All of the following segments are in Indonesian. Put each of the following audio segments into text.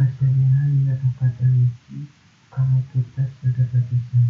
Kesedihan tidak dapat terisi karena kita sudah berpisah.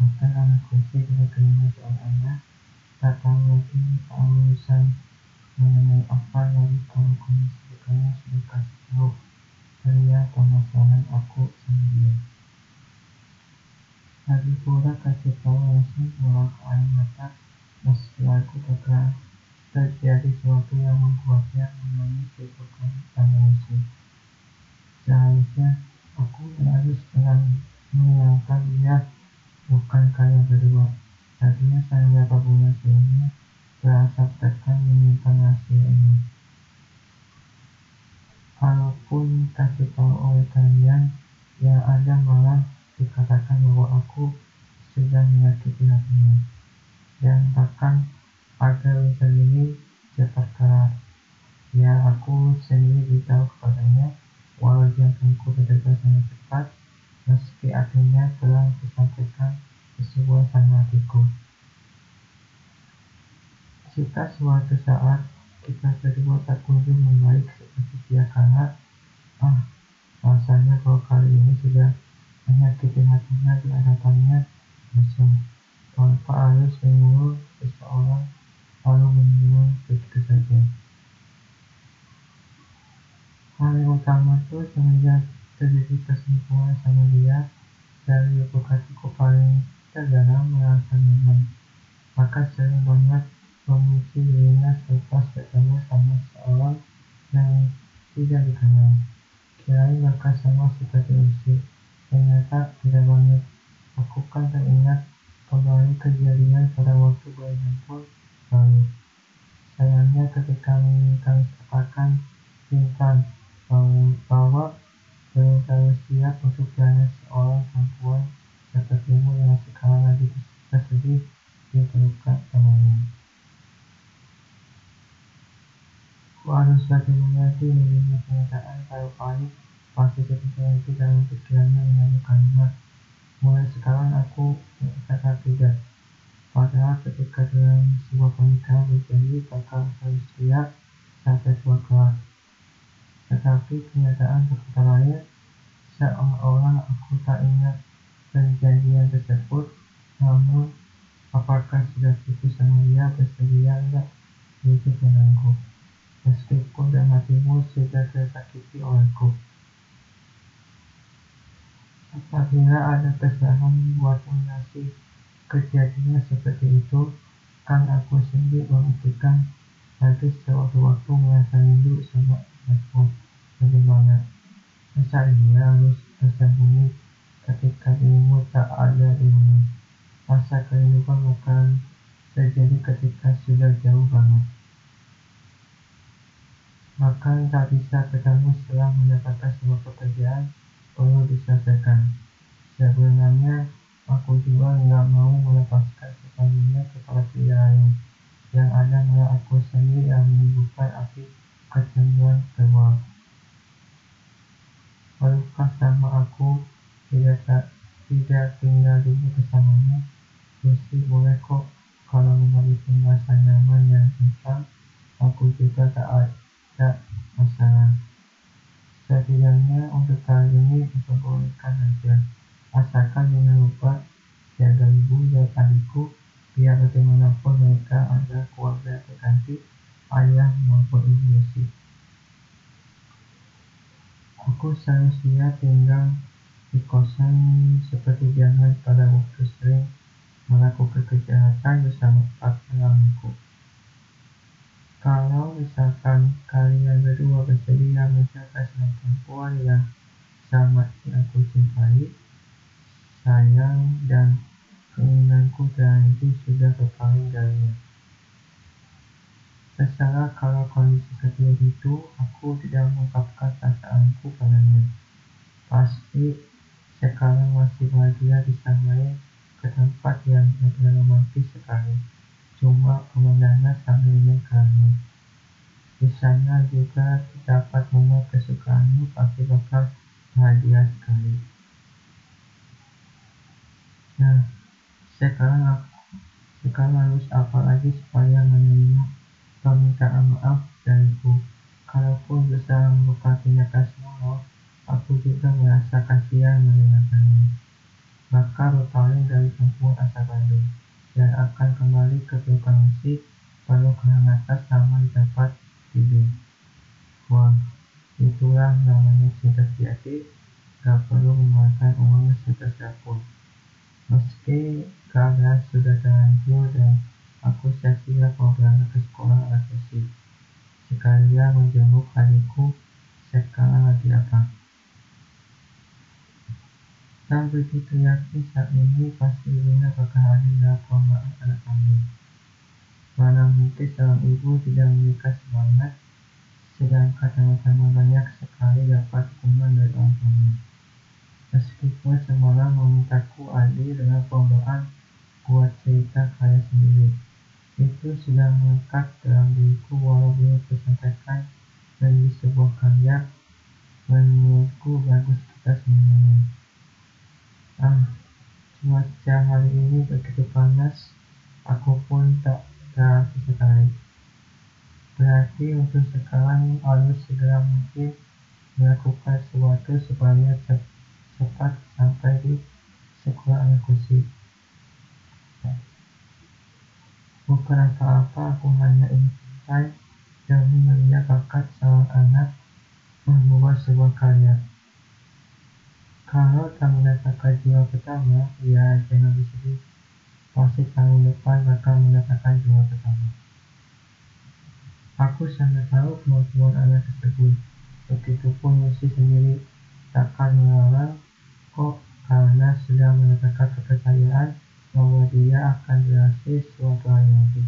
Bahkan anak usia juga kehilangan seorang anak, tak tahu lagi urusan mengenai apa lagi kalau kondisi dekatnya sudah kasih tahu saya permasalahan aku sama dia. Lagi pula kasih tahu langsung mengeluarkan air mata meski aku tak terjadi sesuatu yang membuatnya menangis di bukan emosi. Seharusnya aku harus dia bukan kalian berdua. Tadinya saya beberapa bulan sebelumnya berasa tekan menyimpan rahasia ini. Kalaupun kasih tahu oleh kalian, yang ada malah dikatakan bahwa aku sudah menyakiti hatinya. Dan bahkan agar urusan ini cepat kelar. Ya, aku sendiri beritahu kepadanya walau jantungku berdebar sangat cepat, meski akhirnya telah disampaikan ke sebuah sang hatiku. Jika suatu saat kita berdua tak kunjung membaik seperti dia kala, ah, rasanya kalau kali ini sudah menyakiti hatinya di hadapannya langsung tanpa harus menyuruh seseorang lalu menyuruh begitu saja. Utama tuh semenjak terjadi kesimpulan sama dia dari hatiku paling terdalam merasa nyaman. Maka sering banget memuji dirinya selepas bertemu sama seorang yang tidak dikenal. Kirain bakal sama seperti Usi. Ternyata tidak banget. Aku kan teringat kembali kejadian pada waktu bulan pun lalu. Sayangnya ketika menginginkan katakan bintang bahwa terlalu siap untuk kehilangan seorang perempuan sepertimu yang sekarang lagi bersedih di terluka temannya. Ku harus lagi menerima kenyataan kalau pahit pasti ketika itu dalam pikirannya menyanyi kalimat. Mulai sekarang aku kata tidak. Padahal ketika dalam sebuah pernikahan berjanji bakal harus siap sampai tua kelak. Tetapi kenyataan berkata lain, seolah-olah aku tak ingat perjanjian tersebut, namun apakah sudah putus sama dia bersedia enggak hidup denganku, meskipun dalam hatimu sudah tersakiti olehku. Apabila ada kesalahan buat mengasih kejadian seperti itu, kan aku sendiri membuktikan lagi sewaktu-waktu merasa rindu sama aku bagaimana masa iya harus tersembunyi ketika ilmu tak ada ilmu masa kehidupan akan terjadi ketika sudah jauh banget. Maka tak bisa ketemu setelah mendapatkan sebuah pekerjaan perlu diselesaikan. Sebenarnya aku juga nggak mau melepaskan sepenuhnya kepada lain. Yang ada malah aku sendiri yang menimbulkan api kecemburuan keluar. Perlukah sama aku tidak tidak tinggal dulu bersamanya? Gusti boleh kok kalau memang itu merasa nyaman dan tentram, aku juga tak ada masalah. Setidaknya untuk kali ini diperbolehkan saja, asalkan jangan lupa jaga ibu dan adikku biar bagaimanapun mereka adalah keluarga terganti ayah maupun ibu Yosef. Aku seharusnya tinggal di kosan seperti biasa pada waktu sering melakukan kejahatan bersama pasanganku. Kalau misalkan kalian berdua bersedia menjaga sang perempuan yang sangat aku cintai, sayang dan keinginanku dan itu sudah berpaling darinya. Terserah kalau kondisi kecil itu aku tidak mengungkapkan perasaanku padanya. Pasti sekarang masih bahagia disamai ke tempat yang benar romantis sekali. Cuma pemandangan sambil kami. Di sana juga dapat momen kesukaanmu pasti bakal bahagia sekali. Nah, sekarang aku sekarang harus apa lagi supaya menerima permintaan maaf dariku. Kalaupun bisa melupakan tindakan semua, aku juga merasa kasihan mendengarkannya. Maka berpaling dari perempuan asal Bandung dan akan kembali ke tukang musik penuh kehangatan sama dapat tidur. Wah, itulah namanya cinta sejati, gak perlu mengeluarkan uang sebesar pun. Meski keadaan sudah terlanjur dan aku sia-sia kalau berangkat ke sekolah alat musik. Sekalian menjenguk adikku, sekarang lagi apa? Tak begitu yakin saat ini pasti ibunya bakal hadir dalam anak kami. Mana mungkin seorang ibu tidak memiliki semangat, sedangkan teman-teman banyak sekali dapat dukungan dari orang tuanya. Meskipun semalam memintaku adil dengan perlombaan buat cerita karya sendiri, itu sudah melekat dalam diriku walau belum tersampaikan menjadi sebuah karya menurutku bagus kita semuanya. Ah, cuaca hari ini begitu panas, aku pun tak terasa sekali. Berarti untuk sekarang harus segera mungkin melakukan sesuatu supaya cepat sampai di sekolah anak kursi. Bukan apa-apa, aku hanya ingin demi melihat bakat seorang anak membuat sebuah karya. Kalau tak mendapatkan juara pertama, ya jangan bersedih. Pasti tahun depan akan mendapatkan juara pertama. Aku sangat tahu kemampuan anak tersebut. Begitupun musik sendiri takkan melarang kok karena sudah mendapatkan kepercayaan bahwa dia akan berhasil suatu hari nanti.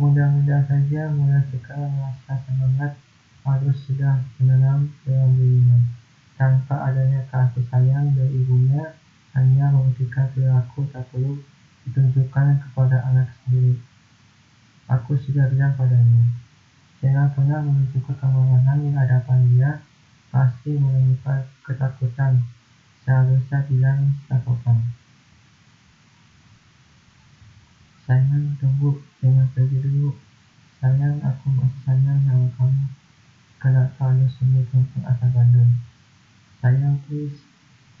Mudah-mudahan saja mulai sekarang merasa semangat harus sudah menanam dalam dirinya. Tanpa adanya kasih sayang dari ibunya, hanya membuktikan perilaku tak perlu ditunjukkan kepada anak sendiri. Aku sudah bilang padanya, jangan pernah menunjukkan kemarahan di hadapan dia, pasti menemukan ketakutan. Seharusnya bilang sopan. Sayang, Sungguh perempuan asal Bandung? Sayang please,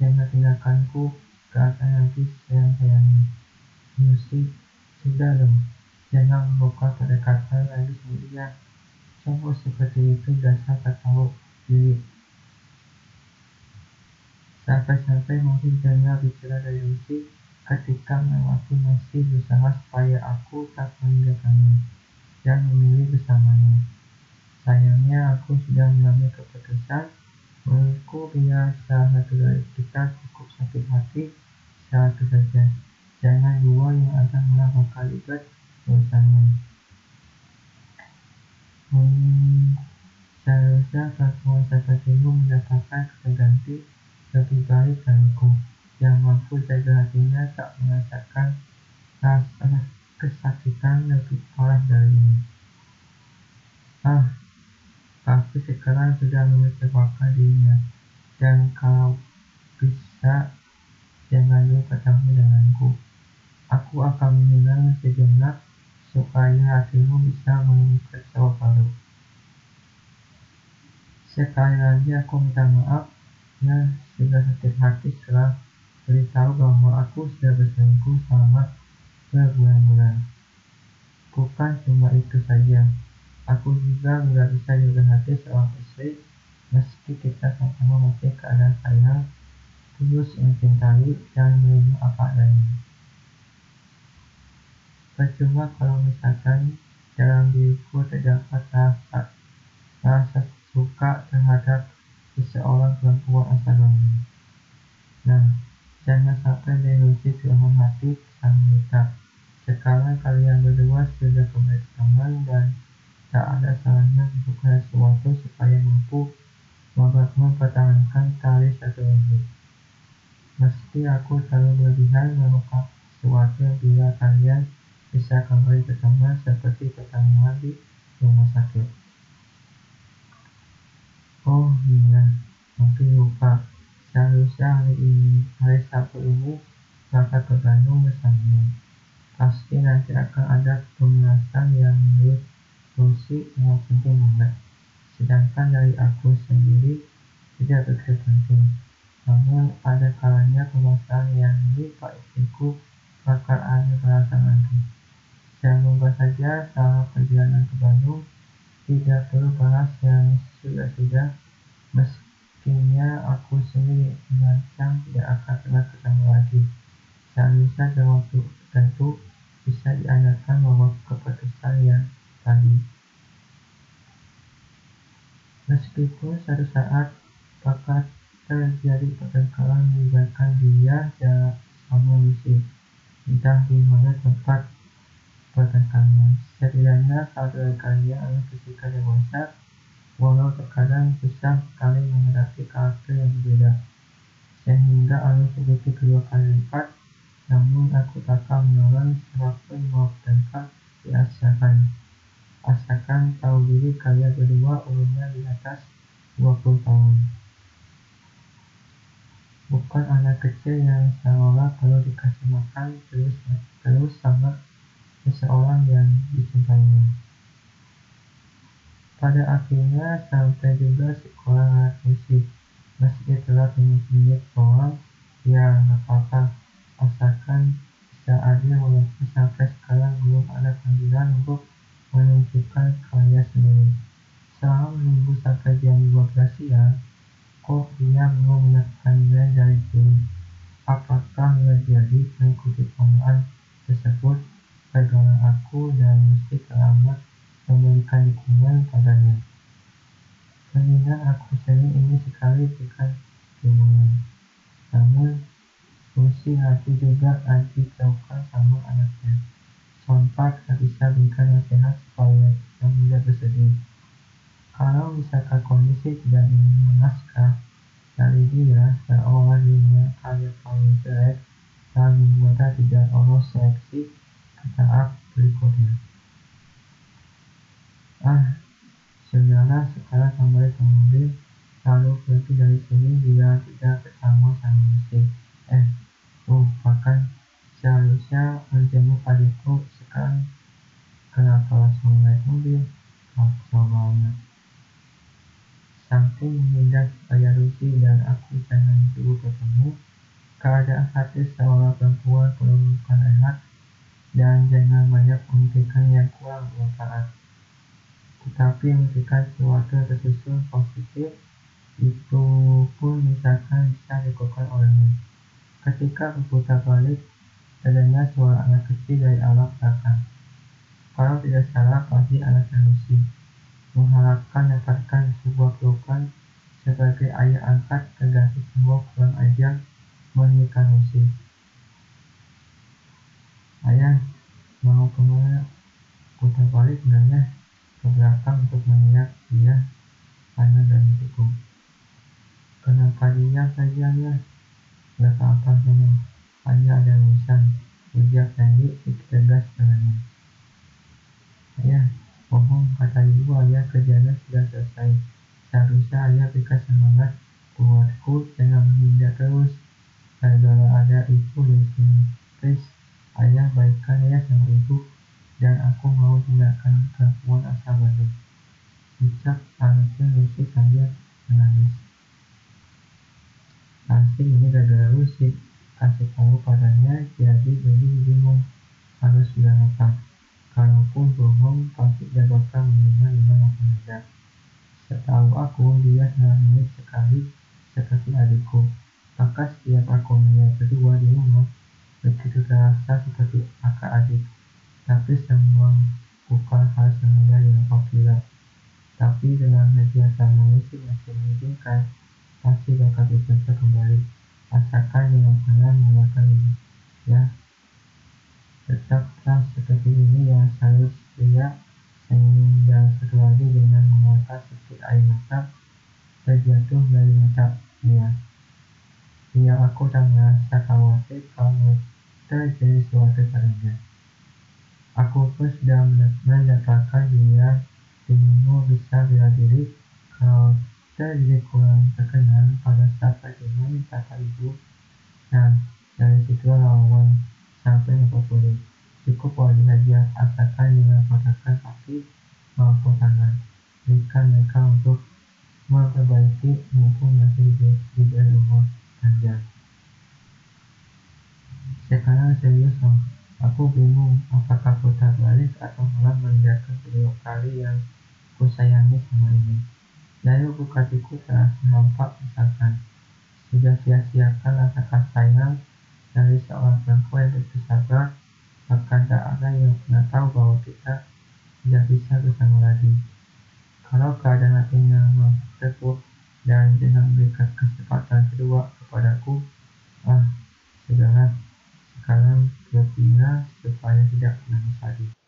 jangan tinggalkanku ke atas nanti sayang-sayangnya. Musik, sudah dong, jangan membuka pendekatan lagi sendirian. Cowok seperti itu dasar tak tahu diri. Sampai-sampai mungkin dengar bicara dari musik ketika aku masih berusaha supaya aku tak meninggalkannya dan memilih bersamanya. Sayangnya aku sudah mengambil keputusan. Menurutku biar salah satu dari kita cukup sakit hati satu saja. Jangan dua yang akan melakukan ribet urusannya. Hmm, seharusnya perempuan sepertimu mendapatkan pengganti lebih baik dariku yang mampu jaga hatinya tak merasakan rasa kesakitan lebih parah dari ini. Ah, tapi sekarang sudah mengecewakan dirinya. Dan kalau bisa, jangan lupa bertemu denganku. Aku akan menghilang sejenak supaya hatimu bisa menemukan jawab baru. Sekali lagi aku minta maaf ya sudah sakit hati setelah beritahu bahwa aku sudah berselingkuh selama berbulan-bulan. Bukan cuma itu saja, Aku juga nggak bisa juga hati seorang istri meski kita sama-sama masih keadaan sayang, tulus mencintai dan menerima apa adanya. Percuma kalau misalkan dalam diriku terdapat rasa, rasa suka terhadap seseorang perempuan asal Bandung. Nah, jangan sampai delusi dalam hati sang. Sekarang kalian berdua sudah kembali teman dan tak ada salahnya melakukan sesuatu supaya mampu mempertahankan tali satu ini. Meski aku selalu berlebihan melakukan sesuatu bila kalian bisa kembali bersama seperti pertama di rumah sakit. Oh iya, mungkin lupa. Seharusnya hari ini, hari Sabtu ini, bakal ke Bandung bersama. Pasti nanti akan ada pembahasan yang menurut Lucy penting banget sedangkan dari aku sendiri tidak begitu penting. Namun ada kalanya permasalahan yang menimpa istriku bakal ada bahasan lagi. Semoga saja selama perjalanan ke Bandung tidak perlu bahas yang sudah-sudah meskinya aku sendiri mengancam tidak akan pernah ketemu lagi. Seharusnya dalam waktu tertentu bisa diandalkan bahwa keputusan yang tadi. Meskipun suatu saat bakal terjadi pertengkaran melibatkan dia sama Lucy, entah di mana tempat pertengkaran. Setidaknya saat kalian adalah ketika dewasa, walau terkadang susah sekali menghadapi karakter yang berbeda. Sehingga harus berpikir kedua kali lipat, namun aku takkan melarang siapa pun mau bertengkar diasiakan. Asalkan tahu diri kalian berdua umurnya di atas 20 tahun. Bukan anak kecil yang seolah perlu dikasih makan terus terus sama seseorang yang dicintainya. Pada akhirnya sampai juga sekolah musik. Meski telah menit Mengingat aku sering ini sekali bukan dukungan. Namun, fungsi hati juga anti jauhkan sama anaknya. Sontak tak bisa berikan nasihat supaya yang mudah bersedih. Kalau misalkan kondisi tidak memuaskan dari dia seolah dunia kaya paling jelek dan mudah tidak lolos seleksi saat berikutnya. Ah, saudara sekarang ke mobil, lalu pergi dari sini dia tidak tersusun positif itu pun misalkan bisa dilakukan olehmu. Ketika berputar balik, terdengar suara anak kecil dari alam belakang. Kalau tidak salah, pasti anak Lucy mengharapkan dapatkan sebuah pelukan sebagai ayah angkat terganti semua kurang ajar menikah Lucy. Ayah, mau ke mana? Putar balik sebenarnya ke untuk melihat dia Dia saja ya? Gak apa-apa semua. Hanya ada. Ujar Sandy sedikit tegas dengannya. Ayah, bohong kata ibu ayah kerjanya sudah selesai. Seharusnya ayah berikan semangat buatku jangan menghindar terus. Gara-gara ada ibu di sini. Please, Ayah baikkan ya sama ibu, dan aku mau tinggalkan perempuan asal Bandung. Ucap tangisnya Lucy sambil menangis. Pasti ini gara-gara Lucy. Kasih tahu padanya, jadi jadi bingung harus bilang apa. Kalaupun bohong, pasti dia bakal menerima lima aja. Setahu aku, dia sangat mirip sekali seperti adikku. Maka setiap aku melihat kedua di rumah, begitu terasa seperti kakak adik. Tapi semua bukan hal semudah yang kau kira. Tapi dengan kebiasaan mengisi masih memungkinkan, pasti bakal berjumpa kembali. Asalkan benar menggunakan ini. Ya, tetaplah seperti ini yang selalu setia sehingga satu dengan mengeluarkan sedikit air mata terjatuh dari mata dia. Dia aku tak merasa khawatir kalau terjadi suatu padanya. Aku pun sudah mendapatkan dia timmu bisa bela diri kalau terjadi kurang terkenal pada saat bagaimana kata ibu. Nah, dari situ lawan sampai 40. Cukup wajib saja asalkan dengan menggunakan kaki maupun tangan. berikan mereka untuk memperbaiki mumpung masih diberi umur panjang. Sekarang serius dong, aku bingung apakah putar balik atau malah membiarkan kedua kali yang kusayangi sama ini. Lalu bukatiku telah nampak misalkan. Sudah sia-siakan rasa kasih sayang dari seorang perempuan yang bersabar, bahkan tak ada yang pernah tahu bahwa kita tidak bisa bersama lagi. Kalau keadaan hati memang tertutup dan dengan memberikan kesempatan kedua kepadaku, ah, sudahlah, sekarang berpindah supaya tidak menangis lagi.